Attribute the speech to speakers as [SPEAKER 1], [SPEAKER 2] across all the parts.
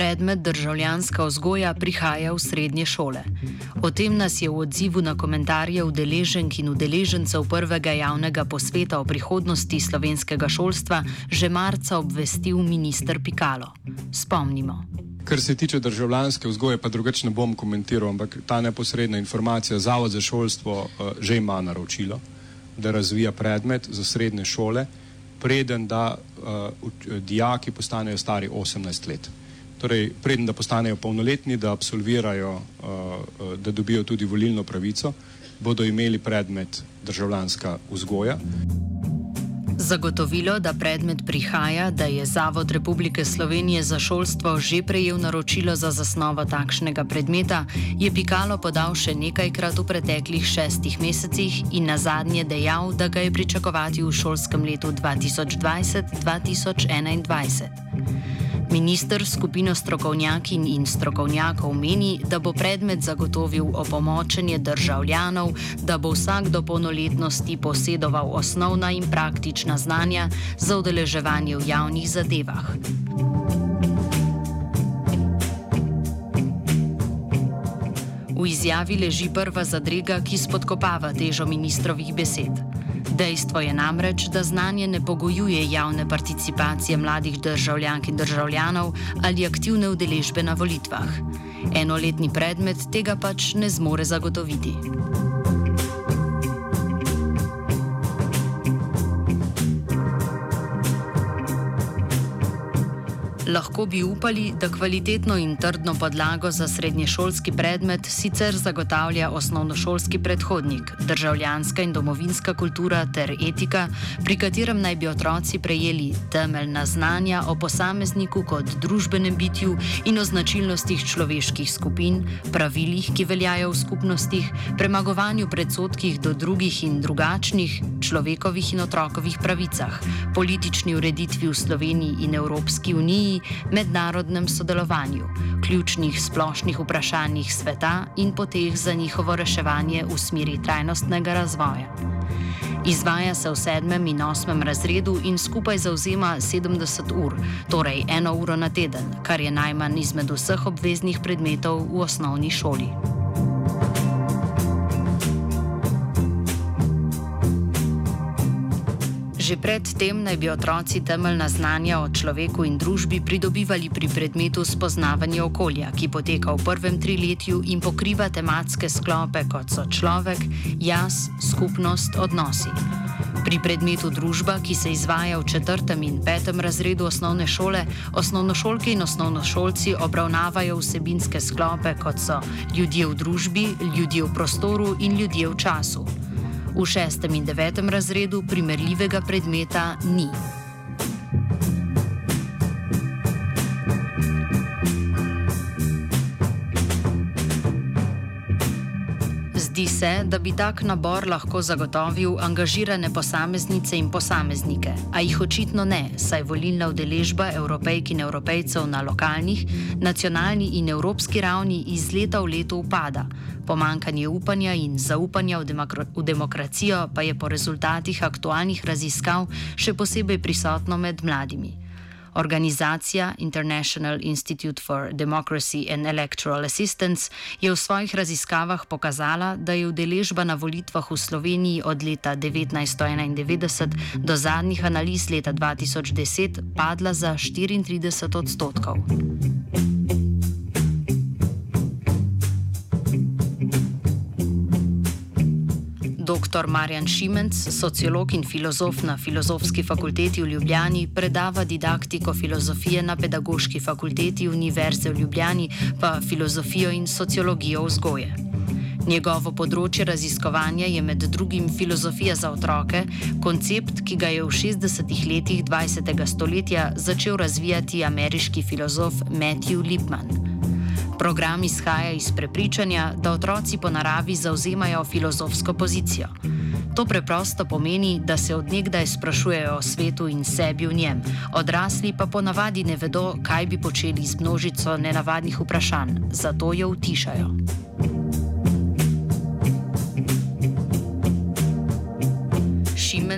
[SPEAKER 1] Predmet državljanska vzgoja prihaja v srednje šole. O tem nas je v odzivu na komentarje udeleženk in udeležencev prvega javnega posveta o prihodnosti slovenskega šolstva že marca obvestil minister Pikalo. Spomnimo.
[SPEAKER 2] Kar se tiče državljanske vzgoje, pa drugače ne bom komentiral, ampak ta neposredna informacija, Zavod za šolstvo uh, že ima naročilo da razvija predmet za srednje šole, preden da uh, dijaki postanejo stari 18 let. Torej, preden da postanejo polnoletni, da absolvirajo, uh, da dobijo tudi volilno pravico, bodo imeli predmet državljanska vzgoja.
[SPEAKER 1] Zagotovilo, da predmet prihaja, da je Zavod Republike Slovenije za šolstvo že prejel naročilo za zasnovo takšnega predmeta, je Pikalo podal še nekajkrat v preteklih šestih mesecih in na zadnje dejal, da ga je pričakovati v šolskem letu 2020-2021. Minister skupino strokovnjakin in strokovnjakov meni, da bo predmet zagotovil opomočenje državljanov, da bo vsak do polnoletnosti posedoval osnovna in praktična znanja za udeleževanje v javnih zadevah. V izjavi leži prva zadrega, ki spodkopava težo ministrovih besed. Dejstvo je namreč, da znanje ne pogojuje javne participacije mladih državljank in državljanov ali aktivne udeležbe na volitvah. Enoletni predmet tega pač ne zmore zagotoviti. Lahko bi upali, da kvalitetno in trdno podlago za srednješolski predmet sicer zagotavlja osnovnošolski predhodnik, državljanska in domovinska kultura ter etika, pri katerem naj bi otroci prejeli temeljna znanja o posamezniku kot družbenem bitju in o značilnostih človeških skupin, pravilih, ki veljajo v skupnostih, premagovanju predsotkih do drugih in drugačnih, človekovih in otrokovih pravicah, politični ureditvi v Sloveniji in Evropski uniji mednarodnem sodelovanju, ključnih splošnih vprašanjih sveta in poteh za njihovo reševanje v smeri trajnostnega razvoja. Izvaja se v sedmem in osmem razredu in skupaj zauzema 70 ur, torej eno uro na teden, kar je najmanj izmed vseh obveznih predmetov v osnovni šoli. Že predtem naj bi otroci temeljna znanja o človeku in družbi pridobivali pri predmetu spoznavanje okolja, ki poteka v prvem triletju in pokriva tematske sklope kot so človek, jaz, skupnost, odnosi. Pri predmetu družba, ki se izvaja v četrtem in petem razredu osnovne šole, osnovnošolke in osnovnošolci obravnavajo vsebinske sklope kot so ljudje v družbi, ljudje v prostoru in ljudje v času. V šestem in devetem razredu primerljivega predmeta ni. Zdi se, da bi tak nabor lahko zagotovil angažirane posameznice in posameznike, a jih očitno ne, saj volilna udeležba evropejk in evropejcev na lokalnih, nacionalni in evropski ravni iz leta v leto upada. Pomankanje upanja in zaupanja v, demokra v demokracijo pa je po rezultatih aktualnih raziskav še posebej prisotno med mladimi. Organizacija International Institute for Democracy and Electoral Assistance je v svojih raziskavah pokazala, da je udeležba na volitvah v Sloveniji od leta 1991 do zadnjih analiz leta 2010 padla za 34 odstotkov. Dr. Marjan Šimenc, sociolog in filozof na Filozofski fakulteti v Ljubljani, predava didaktiko filozofije na Pedagoški fakulteti Univerze v Ljubljani, pa filozofijo in sociologijo vzgoje. Njegovo področje raziskovanja je med drugim filozofija za otroke, koncept, ki ga je v 60-ih letih 20. stoletja začel razvijati ameriški filozof Matthew Lipman. Program izhaja iz prepričanja, da otroci po naravi zauzemajo filozofsko pozicijo. To preprosto pomeni, da se odnegdaj sprašujejo o svetu in sebi v njem, odrasli pa ponavadi ne vedo, kaj bi počeli z množico nenavadnih vprašanj, zato jo utišajo.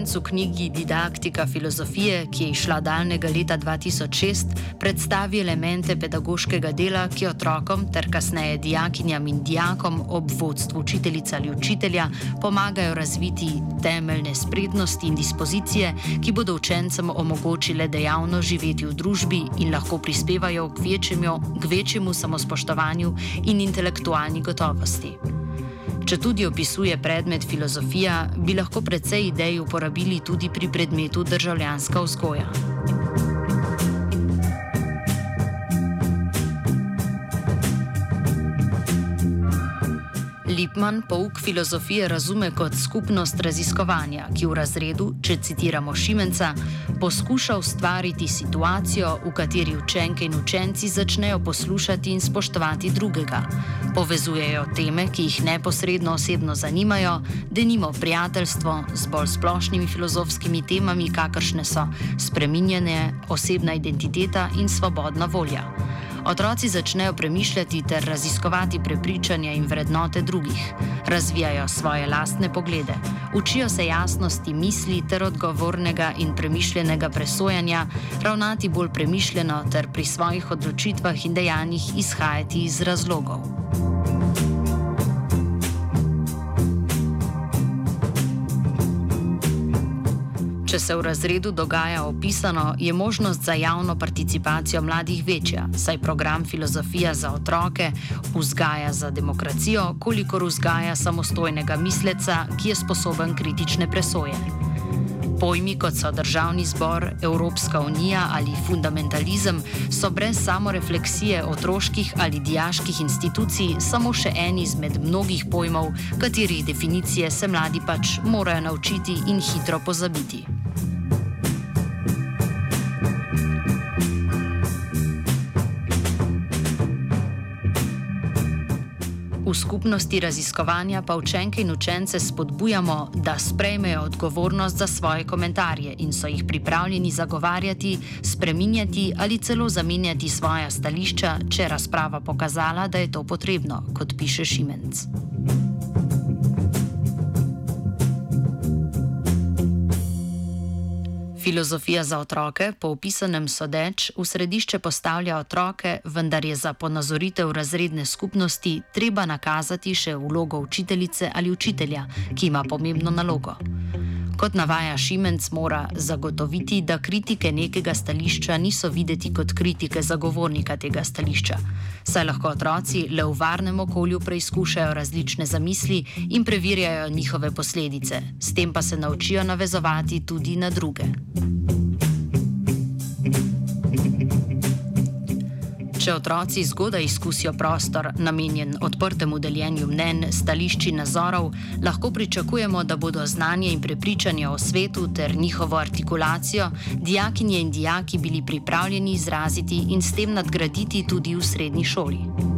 [SPEAKER 1] Šimenc v knjigi Didaktika filozofije, ki je išla daljnega leta 2006, predstavi elemente pedagoškega dela, ki otrokom ter kasneje dijakinjam in dijakom ob vodstvu učiteljica ali učitelja pomagajo razviti temeljne spretnosti in dispozicije, ki bodo učencem omogočile dejavno živeti v družbi in lahko prispevajo k večjemu, k večjemu samospoštovanju in intelektualni gotovosti. Če tudi opisuje predmet filozofija, bi lahko precej idej uporabili tudi pri predmetu državljanska vzgoja. Lipman pouk filozofije razume kot skupnost raziskovanja, ki v razredu, če citiramo Šimenca, poskuša ustvariti situacijo, v kateri učenke in učenci začnejo poslušati in spoštovati drugega. Povezujejo teme, ki jih neposredno osebno zanimajo, da nimo prijateljstvo z bolj splošnimi filozofskimi temami, kakršne so spreminjanje, osebna identiteta in svobodna volja. Otroci začnejo premišljati ter raziskovati prepričanja in vrednote drugih, razvijajo svoje lastne poglede, učijo se jasnosti misli ter odgovornega in premišljenega presojanja, ravnati bolj premišljeno ter pri svojih odločitvah in dejanjih izhajati iz razlogov. Se v razredu dogaja opisano, je možnost za javno participacijo mladih večja, saj program Filozofija za otroke vzgaja za demokracijo, kolikor vzgaja samostojnega misleca, ki je sposoben kritične presoje. Pojmi kot so državni zbor, Evropska unija ali fundamentalizem so brez samorefleksije otroških ali diaških institucij samo še en izmed mnogih pojmov, katerih definicije se mladi pač morajo naučiti in hitro pozabiti. V skupnosti raziskovanja pa učenke in učence spodbujamo, da sprejmejo odgovornost za svoje komentarje in so jih pripravljeni zagovarjati, spreminjati ali celo zamenjati svoja stališča, če razprava pokazala, da je to potrebno, kot piše Šimenc. Filozofija za otroke, po opisanem sodeč, v središče postavlja otroke, vendar je za ponazoritev razredne skupnosti treba nakazati še vlogo učiteljice ali učitelja, ki ima pomembno nalogo. Kot navaja Šimenc, mora zagotoviti, da kritike nekega stališča niso videti kot kritike zagovornika tega stališča. Saj lahko otroci le v varnem okolju preizkušajo različne zamisli in preverjajo njihove posledice, s tem pa se naučijo navezovati tudi na druge. Če otroci zgodaj izkusijo prostor, namenjen odprtemu deljenju mnen, stališči nazorov, lahko pričakujemo, da bodo znanje in prepričanje o svetu ter njihovo artikulacijo dijakinje in dijaki bili pripravljeni izraziti in s tem nadgraditi tudi v srednji šoli.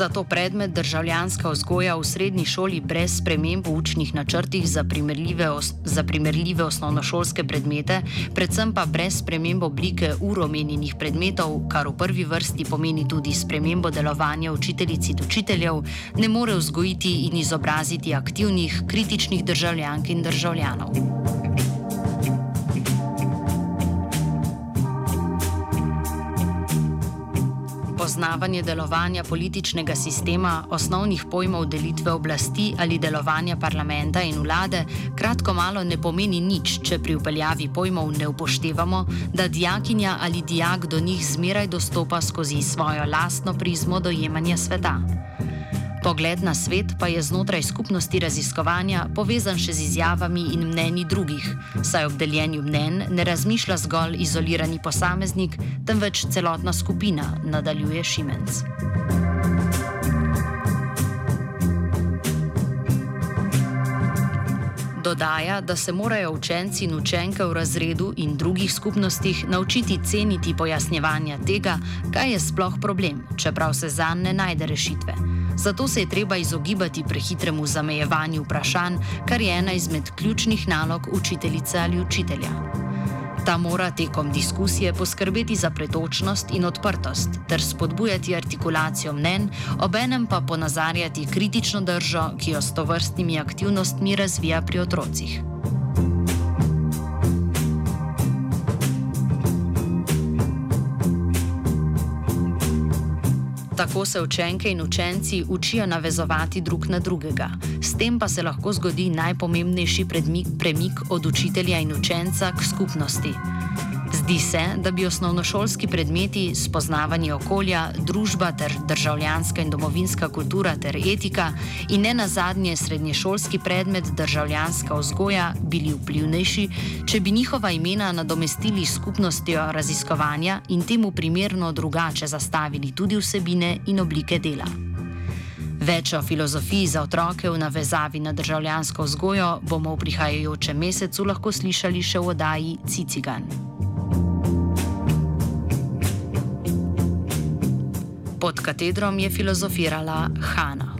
[SPEAKER 1] Zato predmet državljanska vzgoja v srednji šoli brez sprememb v učnih načrtih za primerljive, za primerljive osnovnošolske predmete, predvsem pa brez sprememb oblike uromenjenih predmetov, kar v prvi vrsti pomeni tudi spremembo delovanja učiteljic in učiteljev, ne more vzgojiti in izobraziti aktivnih, kritičnih državljank in državljanov. Poznavanje delovanja političnega sistema, osnovnih pojmov delitve oblasti ali delovanja parlamenta in vlade, kratko malo ne pomeni nič, če pri upeljavi pojmov ne upoštevamo, da dijakinja ali dijak do njih zmeraj dostopa skozi svojo lastno prizmo dojemanja sveta. Pogled na svet pa je znotraj skupnosti raziskovanja povezan še z izjavami in mnenji drugih, saj ob deljenju mnen ne razmišlja zgolj izolirani posameznik, temveč celotna skupina, nadaljuje Šimenc. Dodaja, da se morajo učenci in učenke v razredu in drugih skupnostih naučiti ceniti pojasnjevanja tega, kaj je sploh problem, čeprav se za njega ne najde rešitve. Zato se je treba izogibati prehitremu zamejevanju vprašanj, kar je ena izmed ključnih nalog učiteljice ali učitelja. Ta mora tekom diskusije poskrbeti za pretočnost in odprtost ter spodbujati artikulacijo mnen, obenem pa ponazarjati kritično držo, ki jo s tovrstnimi aktivnostmi razvija pri otrocih. Tako se učenke in učenci učijo navezovati drug na drugega. S tem pa se lahko zgodi najpomembnejši premik od učitelja in učenca k skupnosti. Zdi se, da bi osnovnošolski predmeti spoznavanje okolja, družba ter državljanska in domovinska kultura ter etika in ne nazadnje srednješolski predmet državljanska vzgoja bili vplivnejši, če bi njihova imena nadomestili skupnostjo raziskovanja in temu primerno drugače zastavili tudi vsebine in oblike dela. Več o filozofiji za otroke v navezavi na državljansko vzgojo bomo v prihajajočem mesecu lahko slišali še v oddaji Cicigan. Pod katedrom je filozofirala Hanna.